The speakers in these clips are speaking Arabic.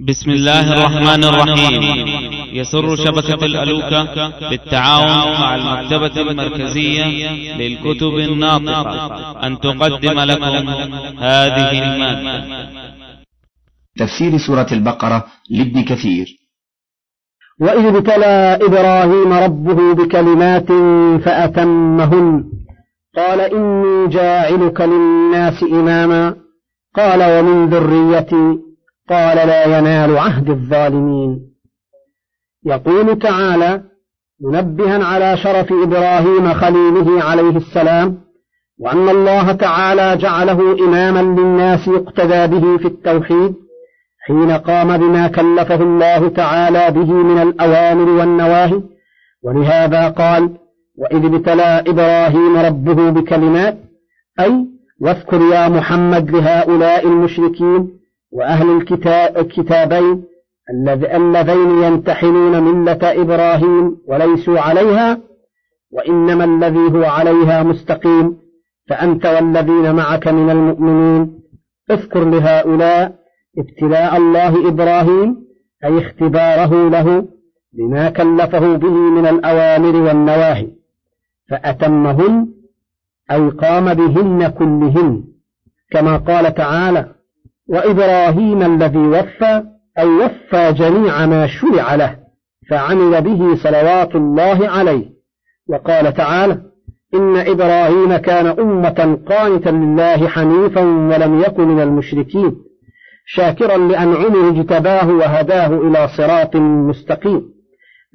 بسم الله الرحمن الرحيم. يسر شبكة الألوكة بالتعاون مع المكتبة المركزية للكتب الناطقة. أن تقدم لكم هذه المادة. تفسير سورة البقرة لابن كثير. وإذ ابتلى إبراهيم ربه بكلمات فأتمهن. قال إني جاعلك للناس إماما. قال ومن ذريتي قال لا ينال عهد الظالمين. يقول تعالى منبها على شرف إبراهيم خليله عليه السلام وأن الله تعالى جعله إماما للناس يقتدى به في التوحيد حين قام بما كلفه الله تعالى به من الأوامر والنواهي. ولهذا قال وإذ ابتلى إبراهيم ربه بكلمات أي واذكر يا محمد لهؤلاء المشركين وأهل الكتاب الكتابين اللذين يمتحنون ملة إبراهيم وليسوا عليها وإنما الذي هو عليها مستقيم فأنت والذين معك من المؤمنين. اذكر لهؤلاء ابتلاء الله إبراهيم أي اختباره له بما كلفه به من الأوامر والنواهي فأتمهن أي قام بهن كلهن كما قال تعالى وإبراهيم الذي وفى أي وفى جميع ما شرع له فعمل به صلوات الله عليه. وقال تعالى إن إبراهيم كان أمة قانتا لله حنيفا ولم يكن من المشركين شاكرا لأنعمه اجتباه وهداه إلى صراط مستقيم.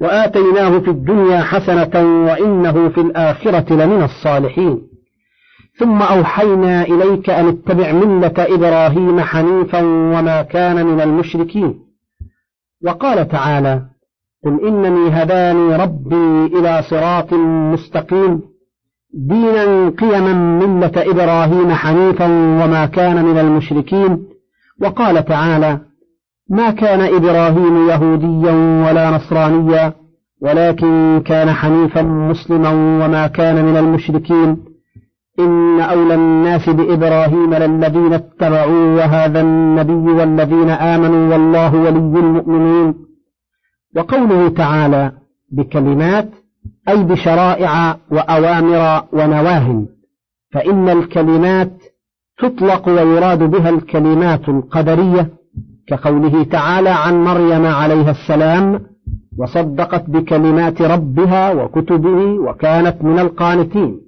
وآتيناه في الدنيا حسنة وإنه في الآخرة لمن الصالحين. ثم أوحينا إليك أن اتبع ملة إبراهيم حنيفا وما كان من المشركين. وقال تعالى قل إنني هداني ربي إلى صراط مستقيم دينا قيما ملة إبراهيم حنيفا وما كان من المشركين. وقال تعالى ما كان إبراهيم يهوديا ولا نصرانيا ولكن كان حنيفا مسلما وما كان من المشركين. إن أولى الناس بإبراهيم للذين اتبعوا وهذا النبي والذين آمنوا والله ولي المؤمنين. وقوله تعالى بكلمات أي بشرائع وأوامر ونواه فإن الكلمات تطلق ويراد بها الكلمات القدرية كقوله تعالى عن مريم عليها السلام وصدقت بكلمات ربها وكتبه وكانت من القانتين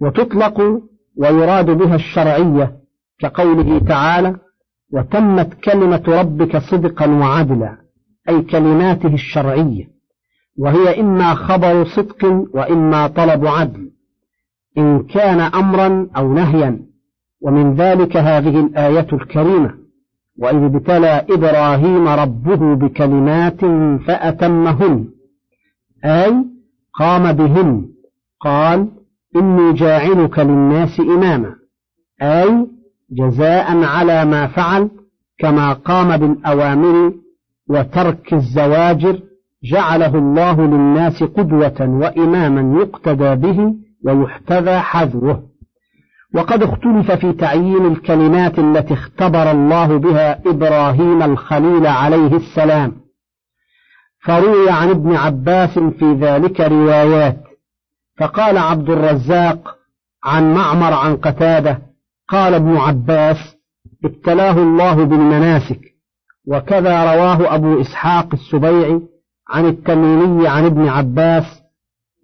وتطلق ويراد بها الشرعية كقوله تعالى وتمت كلمة ربك صدقا وعدلا أي كلماته الشرعية وهي إما خبر صدق وإما طلب عدل إن كان أمرا أو نهيا. ومن ذلك هذه الآية الكريمة وإذ ابتلى إبراهيم ربه بكلمات فأتمهن أي قام بهن قال إني جاعلك للناس إماما أي جزاء على ما فعل كما قام بالأوامر وترك الزواجر جعله الله للناس قدوة وإماما يقتدى به ويحتذى حذره. وقد اختلف في تعيين الكلمات التي اختبر الله بها إبراهيم الخليل عليه السلام فروي عن ابن عباس في ذلك روايات. فقال عبد الرزاق عن معمر عن قتادة قال ابن عباس ابتلاه الله بالمناسك وكذا رواه أبو إسحاق السبيعي عن التميمي عن ابن عباس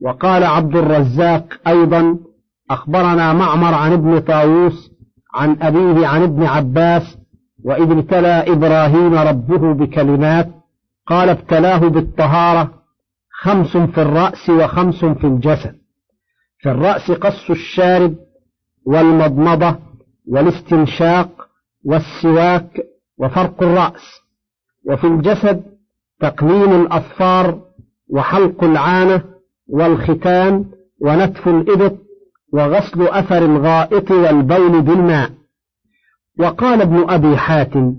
وقال عبد الرزاق أيضا أخبرنا معمر عن ابن طاووس عن أبيه عن ابن عباس وإذ ابتلى إبراهيم ربه بكلمات قال ابتلاه بالطهارة خمس في الرأس وخمس في الجسد. في الرأس قص الشارب والمضمضة والاستنشاق والسواك وفرق الرأس. وفي الجسد تقليم الأظفار وحلق العانة والختان ونتف الإبط وغسل أثر الغائط والبول بالماء. وقال ابن أبي حاتم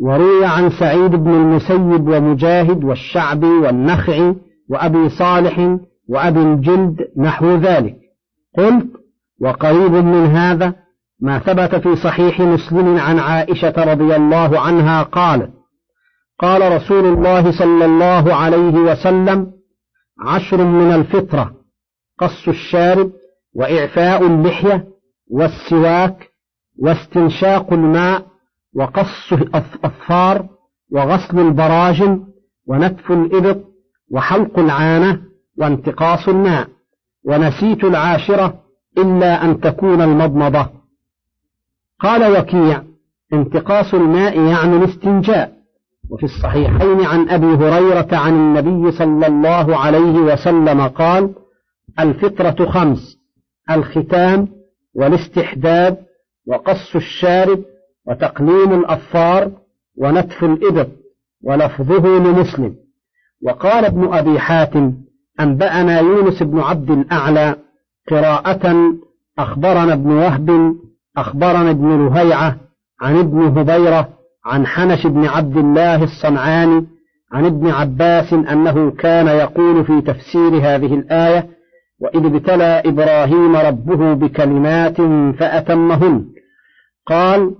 وروي عن سعيد بن المسيب ومجاهد والشعبي والنخعي وأبي صالح وأبي الجلد نحو ذلك. قلت وقريب من هذا ما ثبت في صحيح مسلم عن عائشة رضي الله عنها قالت قال رسول الله صلى الله عليه وسلم عشر من الفطرة قص الشارب وإعفاء اللحية والسواك واستنشاق الماء وقص الأظفار وغسل البراجم ونتف الإبط وحلق العانة وانتقاص الماء ونسيت العاشرة إلا أن تكون المضمضة. قال وكيع انتقاص الماء يعني الاستنجاء. وفي الصحيحين عن أبي هريرة عن النبي صلى الله عليه وسلم قال الفطرة خمس الختان والاستحداد وقص الشارب وتقليم الأظفار ونتف الإبط ولفظه لمسلم. وقال ابن أبي حاتم أنبأنا يونس بن عبد الأعلى قراءة أخبرنا ابن وهب أخبرنا ابن لهيعة عن ابن هبيرة عن حنش بن عبد الله الصنعاني عن ابن عباس أنه كان يقول في تفسير هذه الآية وإذ ابتلى إبراهيم ربه بكلمات فأتمهن قال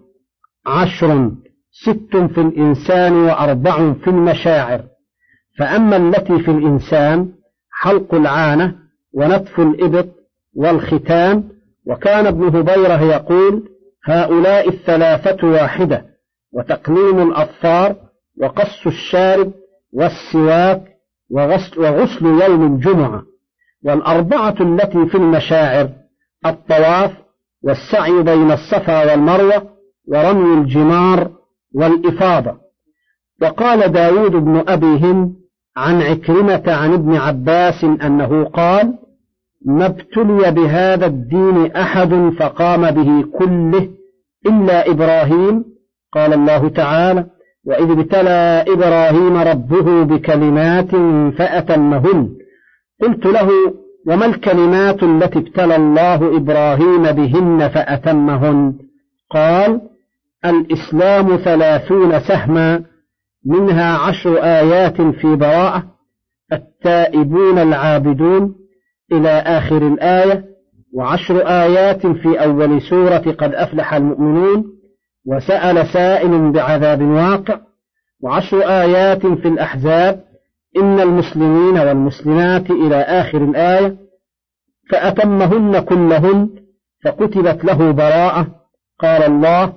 عشر ست في الإنسان وأربع في المشاعر فأما التي في الإنسان حلق العانة ونتف الإبط والختان وكان ابن هبيرة يقول هؤلاء الثلاثة واحدة وتقليم الأظفار وقص الشارب والسواك وغسل, وغسل يوم الجمعة والأربعة التي في المشاعر الطواف والسعي بين الصفا والمروة ورمي الجمار والإفاضة. وقال داود بن أبي هند عن عكرمة عن ابن عباس أنه قال ما ابتلي بهذا الدين أحد فقام به كله إلا إبراهيم. قال الله تعالى وإذ ابتلى إبراهيم ربه بكلمات فأتمهن. قلت له وما الكلمات التي ابتلى الله إبراهيم بهن فأتمهن؟ قال الإسلام ثلاثون سهما منها عشر آيات في براءة. التائبون العابدون إلى آخر الآية. وعشر آيات في أول سورة قد أفلح المؤمنون. وسأل سائل بعذاب واقع. وعشر آيات في الأحزاب. إن المسلمين والمسلمات إلى آخر الآية. فأتمهن كلهن. فكتبت له براءة. قال الله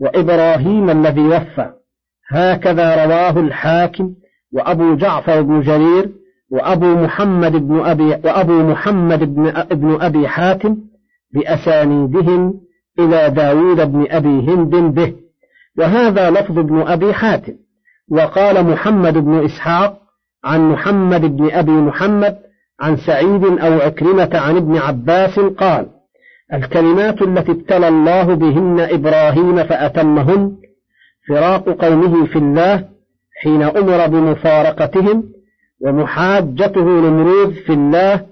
وإبراهيم الذي وفى هكذا رواه الحاكم وأبو جعفر بن جرير وأبو محمد بن أبي وأبو محمد بن ابن أبي حاتم بأسانيدهم إلى داود بن أبي هند به. وهذا لفظ ابن أبي حاتم. وقال محمد بن إسحاق عن محمد بن أبي محمد عن سعيد أو عكرمة عن ابن عباس قال الكلمات التي ابتلى الله بهن إبراهيم فأتمهن فراق قومه في الله حين أمر بمفارقتهم ومحاجته نمرود في الله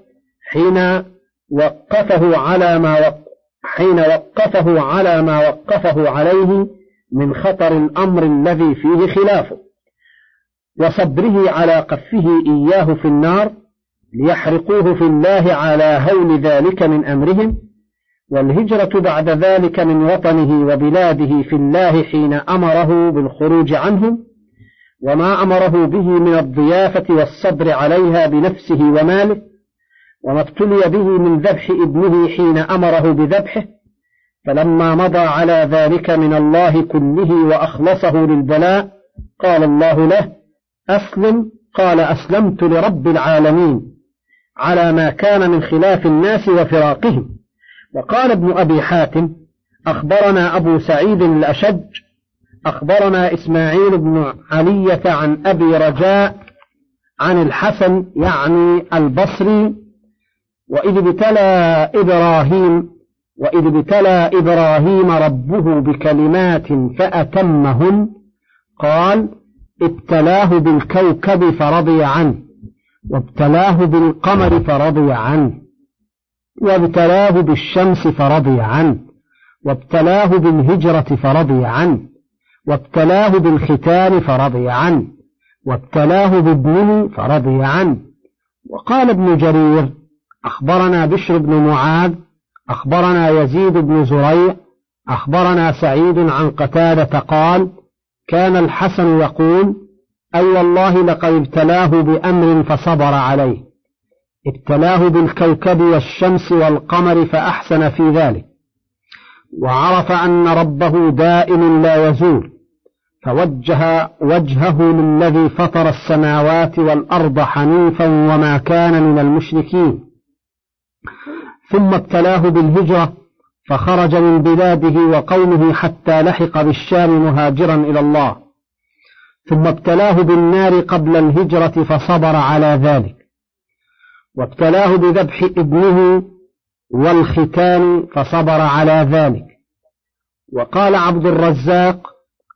حين وقفه على ما حين وقفه على ما وقفه عليه من خطر الأمر الذي فيه خلافه. وصبره على قفه إياه في النار ليحرقوه في الله على هول ذلك من أمرهم والهجرة بعد ذلك من وطنه وبلاده في الله حين أمره بالخروج عنهم وما أمره به من الضيافة والصبر عليها بنفسه وماله وما ابتلي به من ذبح ابنه حين أمره بذبحه فلما مضى على ذلك من الله كله وأخلصه للبلاء قال الله له أسلم قال أسلمت لرب العالمين على ما كان من خلاف الناس وفراقهم. وقال ابن أبي حاتم أخبرنا أبو سعيد الأشج أخبرنا إسماعيل بن علية عن أبي رجاء عن الحسن يعني البصري وإذ ابتلى إبراهيم وإذ ابتلى إبراهيم ربه بكلمات فأتمهن قال ابتلاه بالكوكب فرضي عنه وابتلاه بالقمر فرضي عنه. وابتلاه بالشمس فرضي عنه وابتلاه بالهجرة فرضي عنه وابتلاه بالختان فرضي عنه وابتلاه بابنه فرضي عنه. وقال ابن جرير أخبرنا بشر بن معاذ أخبرنا يزيد بن زريع أخبرنا سعيد عن قتادة قال كان الحسن يقول أي والله لقد ابتلاه بأمر فصبر عليه. ابتلاه بالكوكب والشمس والقمر فأحسن في ذلك وعرف أن ربه دائم لا يزول فوجه وجهه للذي فطر السماوات والأرض حنيفا وما كان من المشركين. ثم ابتلاه بالهجرة فخرج من بلاده وقومه حتى لحق بالشام مهاجرا إلى الله. ثم ابتلاه بالنار قبل الهجرة فصبر على ذلك. وابتلاه بذبح ابنه والختان فصبر على ذلك. وقال عبد الرزاق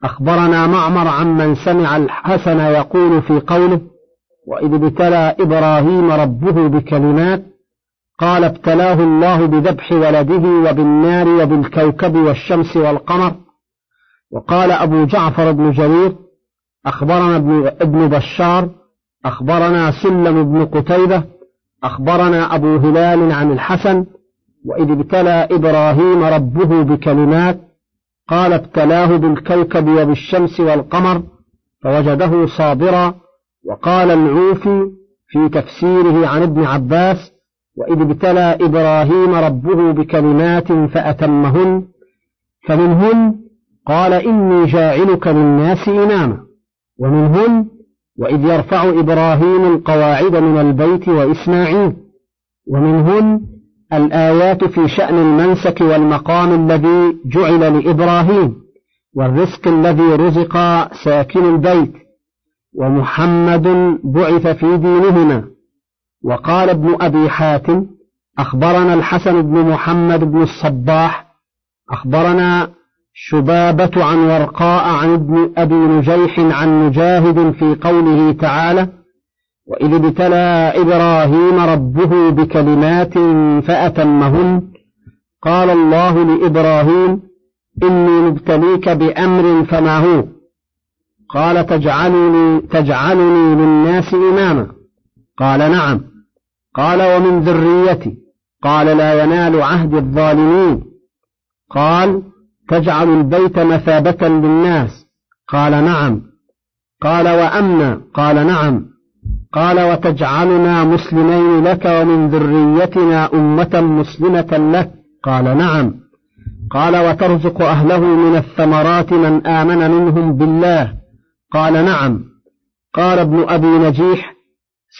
أخبرنا معمر عمن سمع الحسن يقول في قوله وإذ ابتلى إبراهيم ربه بكلمات قال ابتلاه الله بذبح ولده وبالنار وبالكوكب والشمس والقمر. وقال أبو جعفر بن جرير أخبرنا ابن بشار أخبرنا سلم بن قتيبة أخبرنا أبو هلال عن الحسن وإذ ابتلى إبراهيم ربه بكلمات قال ابتلاه بالكوكب وبالشمس والقمر فوجده صابرا وقال العوفي في تفسيره عن ابن عباس وإذ ابتلى إبراهيم ربه بكلمات فأتمهن فمنهن قال إني جاعلك للناس إماما ومنهن وإذ يرفع إبراهيم القواعد من البيت وإسماعيل ومنهن الآيات في شأن المنسك والمقام الذي جعل لإبراهيم والرزق الذي رزق ساكن البيت ومحمد بعث في دينهما. وقال ابن أبي حاتم أخبرنا الحسن بن محمد بن الصباح أخبرنا شبابة عن ورقاء عن ابن أبي نجيح عن مجاهد في قوله تعالى وإذ ابتلى إبراهيم ربه بكلمات فأتمهن قال الله لإبراهيم إني مبتليك بأمر فما هو؟ قال تجعلني, تجعلني للناس إماما. قال نعم. قال ومن ذريتي. قال لا ينال عهد الظالمين. قال تجعل البيت مثابة للناس. قال نعم. قال وأمنا قال نعم. قال وتجعلنا مسلمين لك ومن ذريتنا أمة مسلمة لك. قال نعم. قال وترزق أهله من الثمرات من آمن منهم بالله. قال نعم. قال ابن أبي نجيح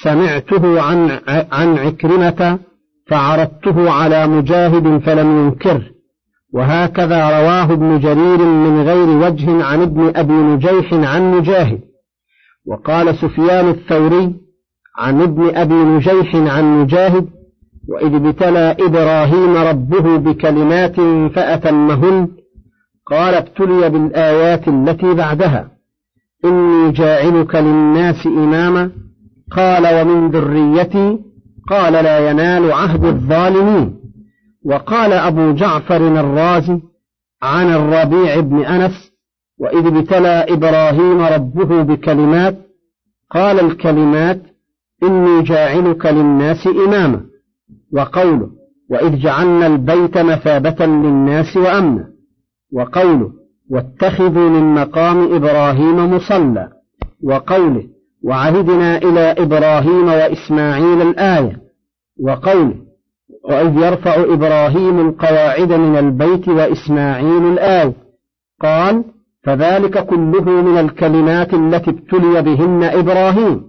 سمعته عن عن عكرمة فعرضته على مجاهد فلم ينكره وهكذا رواه ابن جرير من غير وجه عن ابن أبي نجيح عن مجاهد. وقال سفيان الثوري عن ابن أبي نجيح عن مجاهد وإذ ابتلى إبراهيم ربه بكلمات فأتمهن قال ابتلي بالآيات التي بعدها. إني جاعلك للناس إماما قال ومن ذريتي قال لا ينال عهد الظالمين. وقال أبو جعفر الرازي عن الربيع بن أنس وإذ ابتلى إبراهيم ربه بكلمات قال الكلمات إني جاعلك للناس إماما وقوله وإذ جعلنا البيت مثابة للناس وأمنا وقوله واتخذوا من مقام إبراهيم مصلى وقوله وعهدنا إلى إبراهيم وإسماعيل الآية وقوله وإذ يرفع إبراهيم القواعد من البيت وإسماعيل الآية قال فذلك كله من الكلمات التي ابتلي بهن إبراهيم.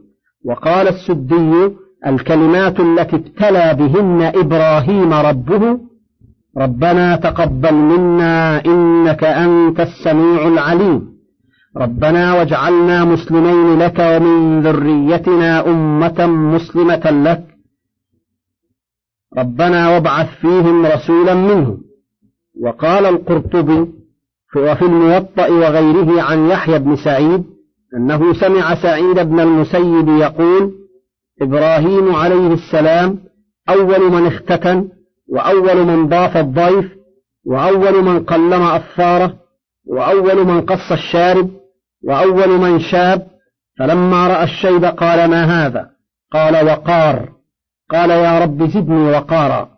وقال السدي الكلمات التي ابتلى بهن إبراهيم ربه ربنا تقبل منا إنك أنت السميع العليم. ربنا واجعلنا مسلمين لك ومن ذريتنا أمة مسلمة لك. ربنا وابعث فيهم رسولا منهم. وقال القرطبي وفي الموطأ وغيره عن يحيى بن سعيد أنه سمع سعيد بن المسيب يقول إبراهيم عليه السلام أول من اختتن وأول من ضاف الضيف وأول من قلم أفاره وأول من قص الشارب وأول من شاب فلما رأى الشيب قال ما هذا؟ قال وقار. قال يا رب زدني وقارا.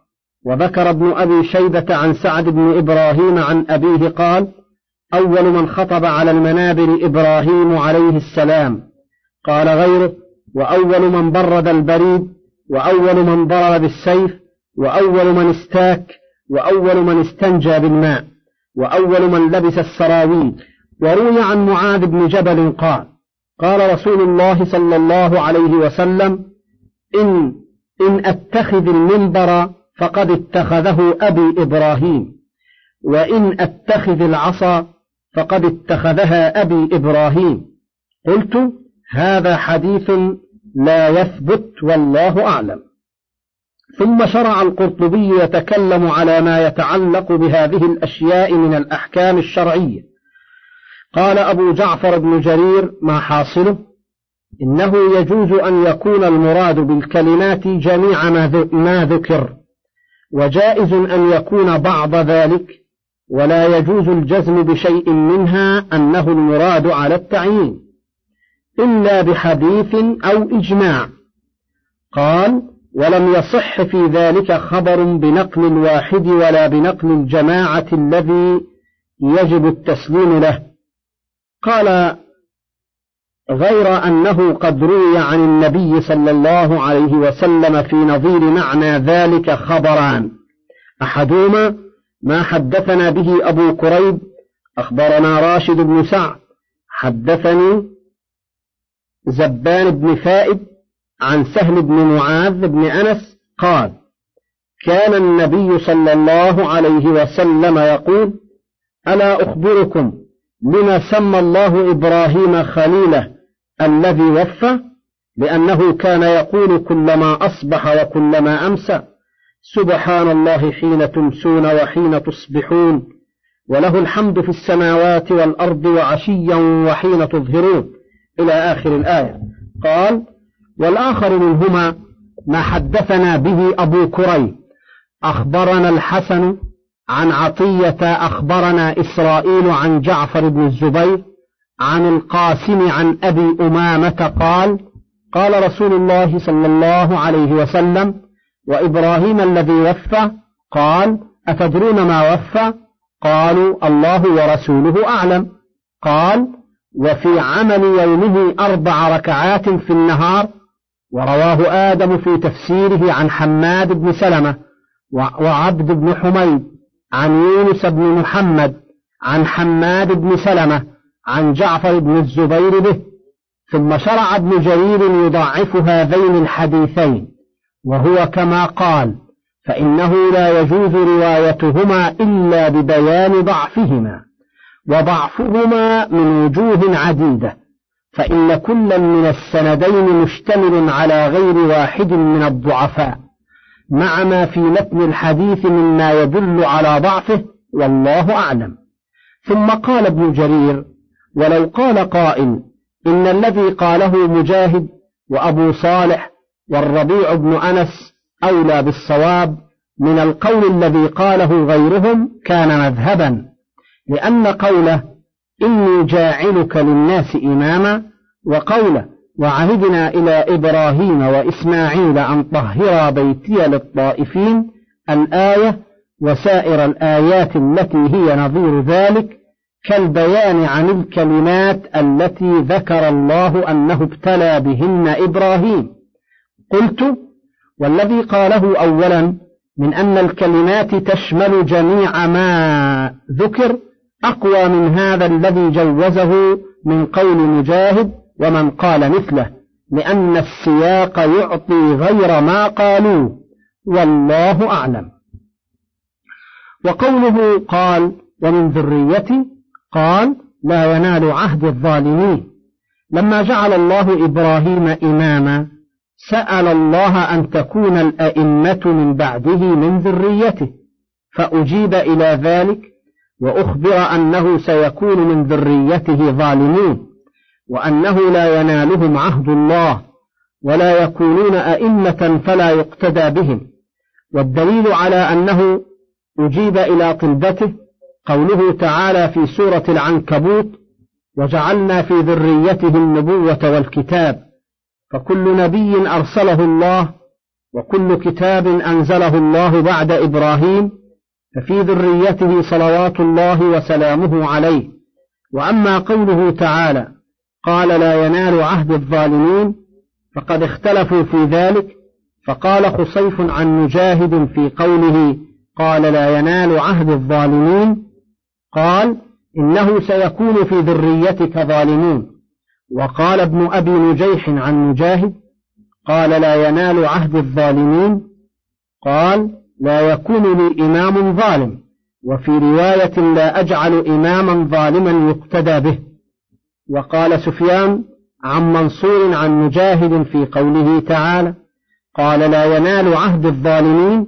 وذكر ابن أبي شيبة عن سعد بن إبراهيم عن أبيه قال أول من خطب على المنابر إبراهيم عليه السلام. قال غيره وأول من برد البريد وأول من ضرب بالسيف وأول من استاك وأول من استنجى بالماء وأول من لبس السراويل. وروي عن معاذ بن جبل قال قال رسول الله صلى الله عليه وسلم إن إن أتخذ المنبر فقد اتخذه أبي إبراهيم وإن أتخذ العصا فقد اتخذها أبي إبراهيم. قلت هذا حديث لا يثبت والله أعلم. ثم شرع القرطبي يتكلم على ما يتعلق بهذه الأشياء من الأحكام الشرعية. قال أبو جعفر بن جرير ما حاصله؟ إنه يجوز أن يكون المراد بالكلمات جميع ما ذكر وجائز أن يكون بعض ذلك ولا يجوز الجزم بشيء منها أنه المراد على التعيين إلا بحديث أو إجماع. قال ولم يصح في ذلك خبر بنقل الواحد ولا بنقل الجماعة الذي يجب التسليم له قال غير أنه قد روي عن النبي صلى الله عليه وسلم في نظير معنى ذلك خبران. أحدهما ما حدثنا به أبو كريب أخبرنا راشد بن سعد حدثني زبان بن فائد عن سهل بن معاذ بن أنس قال كان النبي صلى الله عليه وسلم يقول ألا أخبركم لما سمى الله إبراهيم خليله؟ الذي وفى لأنه كان يقول كلما أصبح وكلما أمسى سبحان الله حين تمسون وحين تصبحون وله الحمد في السماوات والأرض وعشيا وحين تظهرون. إلى آخر الآية. قال والآخر منهما ما حدثنا به أبو كريم أخبرنا الحسن عن عطية أخبرنا إسرائيل عن جعفر بن الزبير عن القاسم عن أبي أمامة قال قال رسول الله صلى الله عليه وسلم وإبراهيم الذي وفى قال أتدرون ما وفى؟ قالوا الله ورسوله أعلم. قال وفي عمل يومه أربع ركعات في النهار ورواه آدم في تفسيره عن حماد بن سلمة وعبد بن حميد عن يونس بن محمد عن حماد بن سلمة عن جعفر بن الزبير به ثم شرع ابن جرير يضعف هذين الحديثين وهو كما قال فإنه لا يجوز روايتهما إلا ببيان ضعفهما وضعفهما من وجوه عديدة فإن كلا من السندين مشتمل على غير واحد من الضعفاء مع ما في متن الحديث مما يدل على ضعفه والله أعلم. ثم قال ابن جرير ولو قال قائل إن الذي قاله مجاهد وأبو صالح والربيع بن أنس أولى بالصواب من القول الذي قاله غيرهم كان مذهبا لأن قوله إني جاعلك للناس إماما وقوله وعهدنا إلى إبراهيم وإسماعيل أن طهر بيتي للطائفين الآية وسائر الآيات التي هي نظير ذلك كالبيان عن الكلمات التي ذكر الله أنه ابتلى بهن إبراهيم. قلت والذي قاله أولا من أن الكلمات تشمل جميع ما ذكر أقوى من هذا الذي جوزه من قول مجاهد ومن قال مثله لأن السياق يعطي غير ما قالوه والله أعلم. وقوله قال ومن ذريتي قال لا ينال عهد الظالمين. لما جعل الله إبراهيم إماما سأل الله أن تكون الأئمة من بعده من ذريته فأجيب إلى ذلك وأخبر أنه سيكون من ذريته ظالمون وأنه لا ينالهم عهد الله ولا يكونون أئمة فلا يقتدى بهم. والدليل على أنه أجيب إلى طلبته قوله تعالى في سورة العنكبوت وجعلنا في ذريته النبوة والكتاب فكل نبي أرسله الله وكل كتاب أنزله الله بعد إبراهيم ففي ذريته صلوات الله وسلامه عليه. وأما قوله تعالى قال لا ينال عهد الظالمين فقد اختلفوا في ذلك فقال خصيف عن مجاهد في قوله قال لا ينال عهد الظالمين قال إنه سيكون في ذريتك ظالمون. وقال ابن أبي نجيح عن مجاهد قال لا ينال عهد الظالمين. قال لا يكون لي إمام ظالم وفي رواية لا أجعل إماما ظالما يقتدى به. وقال سفيان عن منصور عن مجاهد في قوله تعالى قال لا ينال عهد الظالمين.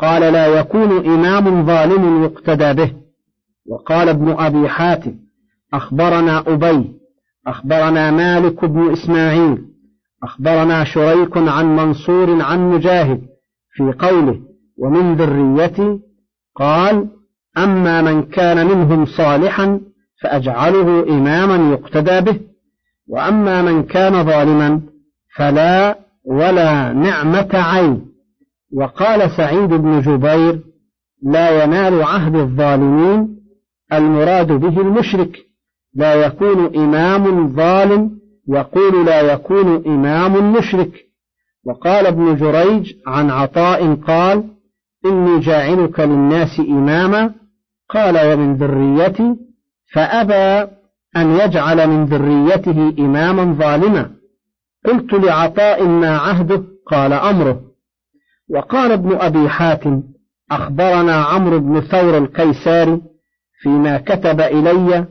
قال لا يكون إمام ظالم يقتدى به. وقال ابن أبي حاتم أخبرنا أبي أخبرنا مالك بن إسماعيل أخبرنا شريك عن منصور عن مجاهد في قوله ومن ذريتي؟ قال أما من كان منهم صالحا فأجعله إماما يقتدى به وأما من كان ظالما فلا ولا نعمة عين. وقال سعيد بن جبير لا ينال عهد الظالمين المراد به المشرك. لا يكون إمام ظالم يقول لا يكون إمام مشرك. وقال ابن جريج عن عطاء قال إني جاعلك للناس إماما. قال ومن ذريتي. فأبى أن يجعل من ذريته إماما ظالما. قلت لعطاء ما عهده قال أمره. وقال ابن أبي حاتم أخبرنا عمرو بن ثور القيساري فيما كتب إلي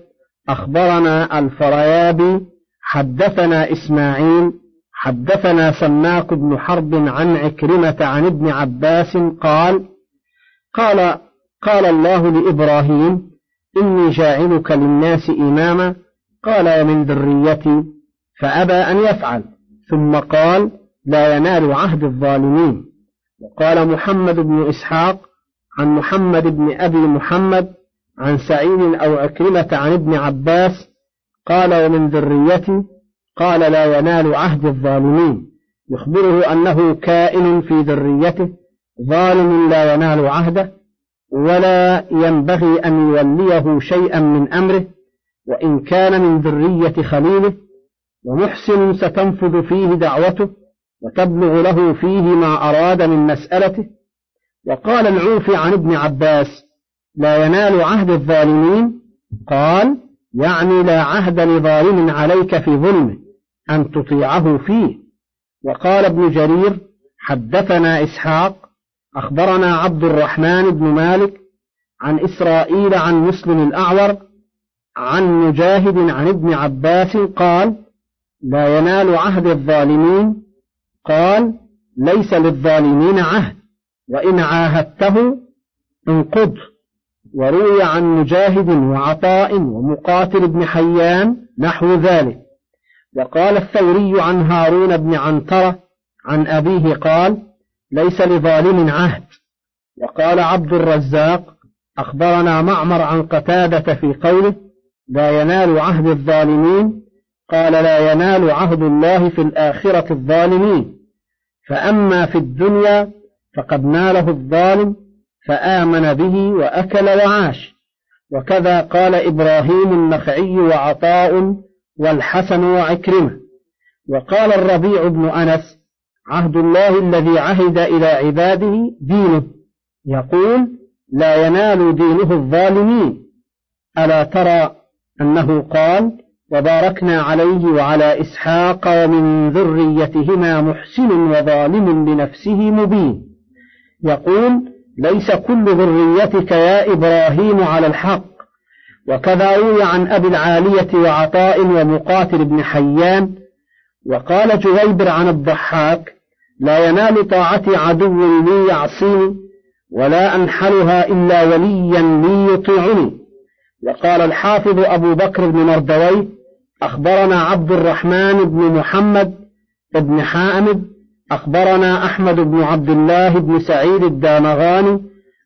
أخبرنا الفريابي حدثنا إسماعيل حدثنا سماك بن حرب عن عكرمة عن ابن عباس قال قال قال الله لإبراهيم إني جاعلك للناس إماما قال ومن ذريتي فأبى أن يفعل ثم قال لا ينال عهد الظالمين. وقال محمد بن إسحاق عن محمد بن أبي محمد عن سعيد أو عكرمة عن ابن عباس قال ومن ذريتي قال لا ينال عهد الظالمين. يخبره أنه كائن في ذريته ظالم لا ينال عهده ولا ينبغي أن يوليه شيئا من أمره وإن كان من ذرية خليله ومحسن ستنفذ فيه دعوته وتبلغ له فيه ما أراد من مسألته. وقال العوفي عن ابن عباس لا ينال عهد الظالمين؟ قال يعني لا عهد لظالم عليك في ظلمه أن تطيعه فيه. وقال ابن جرير حدثنا إسحاق أخبرنا عبد الرحمن بن مالك عن إسرائيل عن مسلم الأعور عن مجاهد عن ابن عباس قال لا ينال عهد الظالمين؟ قال ليس للظالمين عهد وإن عاهدته انقض. وروي عن مجاهد وعطاء ومقاتل بن حيان نحو ذلك. وقال الثوري عن هارون بن عنترة عن أبيه قال ليس لظالم عهد. وقال عبد الرزاق أخبرنا معمر عن قتادة في قوله لا ينال عهد الظالمين. قال لا ينال عهد الله في الآخرة الظالمين. فأما في الدنيا فقد ناله الظالم فآمن به وأكل وعاش. وكذا قال إبراهيم النخعي وعطاء والحسن وعكرمة. وقال الربيع بن أنس عهد الله الذي عهد إلى عباده دينه. يقول لا ينال دينه الظالمين. ألا ترى أنه قال وباركنا عليه وعلى إسحاق ومن ذريتهما محسن وظالم لنفسه مبين. يقول ليس كل ذريتك يا إبراهيم على الحق. وكذا روي عن أبي العالية وعطاء ومقاتل بن حيان. وقال جويبر عن الضحاك لا ينال طاعتي عدو لي يعصيني ولا أنحلها إلا وليا لي يطيعني. وقال الحافظ أبو بكر بن مردوي أخبرنا عبد الرحمن بن محمد بن حامد أخبرنا أحمد بن عبد الله بن سعيد الدامغاني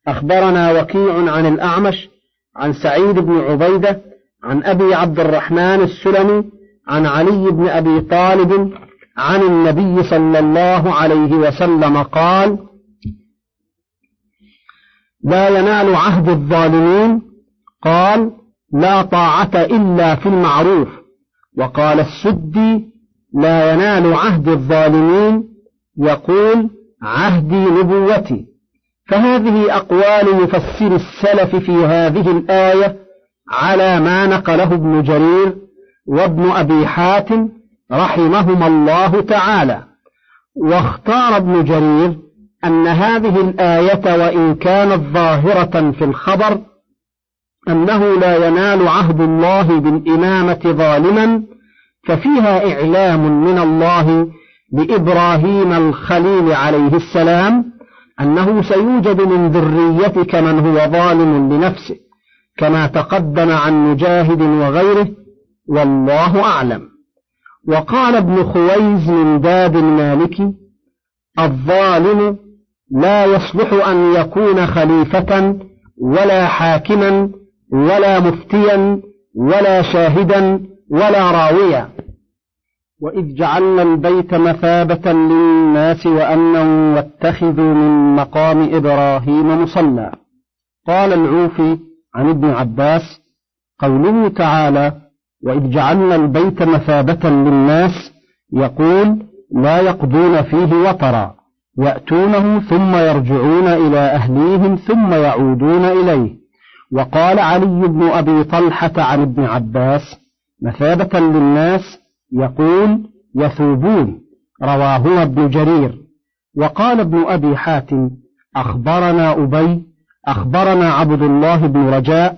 أخبرنا وكيع عن الأعمش عن سعيد بن عبيدة عن أبي عبد الرحمن السلمي عن علي بن أبي طالب عن النبي صلى الله عليه وسلم قال لا ينال عهد الظالمين قال لا طاعة إلا في المعروف وقال السدي لا ينال عهد الظالمين يقول عهدي نبوتي. فهذه أقوال مفسر السلف في هذه الآية على ما نقله ابن جرير وابن أبي حاتم رحمهما الله تعالى. واختار ابن جرير أن هذه الآية وإن كانت ظاهرة في الخبر أنه لا ينال عهد الله بالإمامة ظالما ففيها إعلام من الله لإبراهيم الخليل عليه السلام أنه سيوجد من ذريتك من هو ظالم لنفسه كما تقدم عن مجاهد وغيره والله أعلم. وقال ابن خويز من داد المالكي الظالم لا يصلح أن يكون خليفة ولا حاكما ولا مفتيا ولا شاهدا ولا راويا. وإذ جعلنا البيت مثابة للناس وأمنا واتخذوا من مقام إبراهيم مصلى. قال العوفي عن ابن عباس قوله تعالى وإذ جعلنا البيت مثابة للناس يقول لا يقضون فيه وطرا يأتونه ثم يرجعون إلى أهليهم ثم يعودون إليه. وقال علي بن أبي طلحة عن ابن عباس مثابة للناس يقول يثوبون رواهما ابن جرير. وقال ابن أبي حاتم أخبرنا أبي أخبرنا عبد الله بن رجاء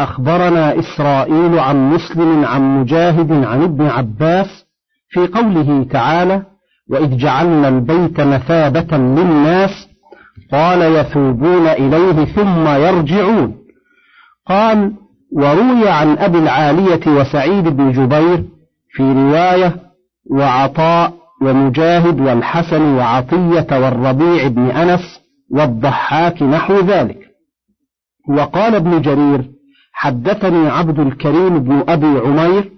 أخبرنا إسرائيل عن مسلم عن مجاهد عن ابن عباس في قوله تعالى وإذ جعلنا البيت مثابة للناس قال يثوبون إليه ثم يرجعون. قال وروي عن أبي العالية وسعيد بن جبير في رواية وعطاء ومجاهد والحسن وعطية والربيع بن أنس والضحاك نحو ذلك. وقال ابن جرير حدثني عبد الكريم بن أبي عمير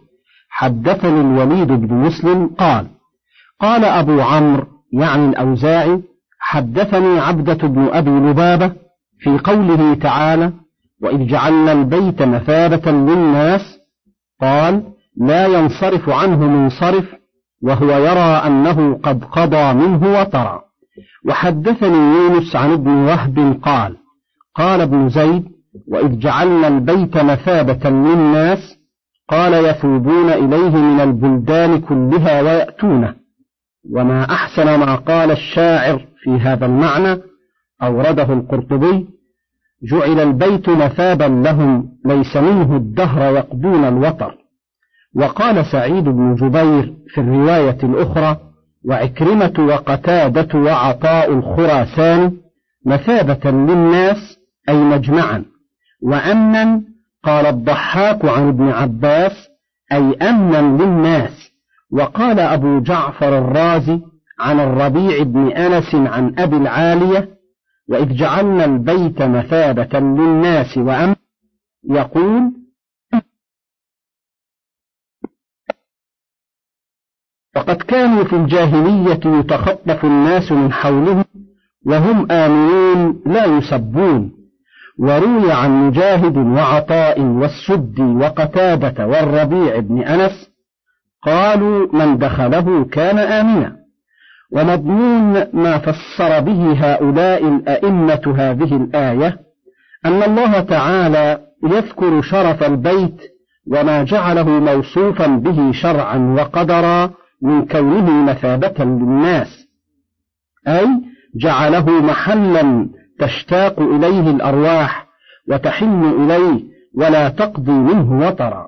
حدثني الوليد بن مسلم قال قال أبو عمرو يعني الأوزاعي حدثني عبدة بن أبي لبابة في قوله تعالى وإذ جعلنا البيت مثابة للناس قال لا ينصرف عنه منصرف وهو يرى أنه قد قضى منه وطرا. وحدثني يونس عن ابن وهب قال قال ابن زيد وإذ جعلنا البيت مثابة للناس قال يثوبون إليه من البلدان كلها ويأتونه. وما أحسن ما قال الشاعر في هذا المعنى أورده القرطبي جعل البيت مثابا لهم ليس منه الدهر يقضون الوطر. وقال سعيد بن جبير في الرواية الأخرى وعكرمة وقتادة وعطاء الخراسان مثابة للناس أي مجمعا. وأمنا قال الضحاك عن ابن عباس أي أمنا للناس. وقال أبو جعفر الرازي عن الربيع بن أنس عن أبي العالية وإذ جعلنا البيت مثابة للناس وأمنا يقول وقد كانوا في الجاهلية يتخطف الناس من حولهم وهم آمنون لا يسبون. وروي عن مجاهد وعطاء والسدي وقتادة والربيع بن أنس قالوا من دخله كان آمنا. ومضمون ما فسر به هؤلاء الأئمة هذه الآية أن الله تعالى يذكر شرف البيت وما جعله موصوفا به شرعا وقدرا من كونه مثابة للناس. أي جعله محلا تشتاق إليه الأرواح وتحن إليه ولا تقضي منه وطرا.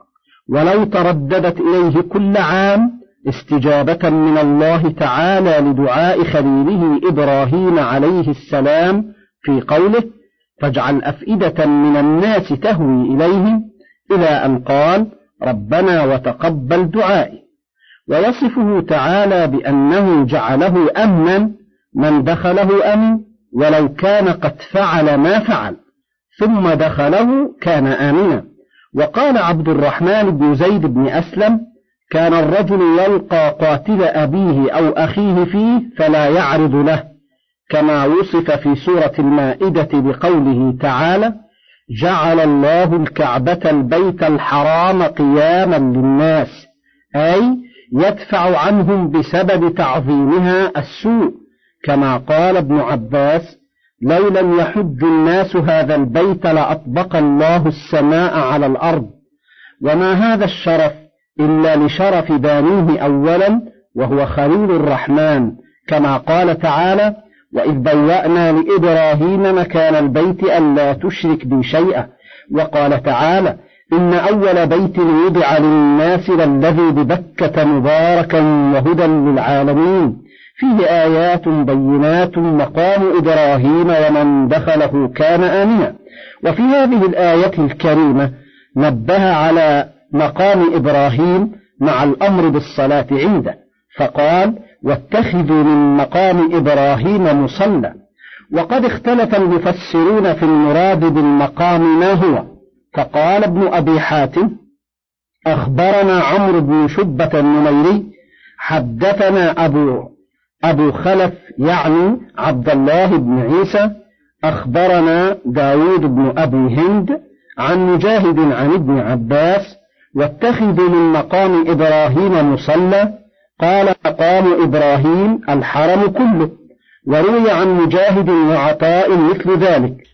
ولو ترددت إليه كل عام استجابة من الله تعالى لدعاء خليله إبراهيم عليه السلام في قوله فاجعل أفئدة من الناس تهوي إليهم إلى أن قال ربنا وتقبل دعائي. ويصفه تعالى بأنه جعله أمنا من دخله أمن ولو كان قد فعل ما فعل ثم دخله كان آمنا. وقال عبد الرحمن بن زيد بن أسلم كان الرجل يلقى قاتل أبيه أو أخيه فيه فلا يعرض له كما وصف في سورة المائدة بقوله تعالى جعل الله الكعبة البيت الحرام قياما للناس أي يدفع عنهم بسبب تعظيمها السوء كما قال ابن عباس لو لم يحج الناس هذا البيت لأطبق الله السماء على الأرض وما هذا الشرف إلا لشرف بانيه أولا وهو خليل الرحمن كما قال تعالى وإذ بوأنا لإبراهيم مكان البيت ألا تشرك بي شيئا وقال تعالى إن أول بيت وضع للناس للذي ببكة مباركا وهدى للعالمين. فيه آيات بينات مقام إبراهيم ومن دخله كان آمنا. وفي هذه الآية الكريمة نبه على مقام إبراهيم مع الأمر بالصلاة عنده. فقال واتخذوا من مقام إبراهيم مصلى وقد اختلف المفسرون في المراد بالمقام ما هو. فقال ابن أبي حاتم أخبرنا عمرو بن شبة النميري حدثنا أبو أبو خلف يعني عبد الله بن عيسى أخبرنا داود بن أبي هند عن مجاهد عن ابن عباس واتخذوا من مقام إبراهيم مصلى قال مقام إبراهيم الحرم كله وروي عن مجاهد وعطاء مثل ذلك.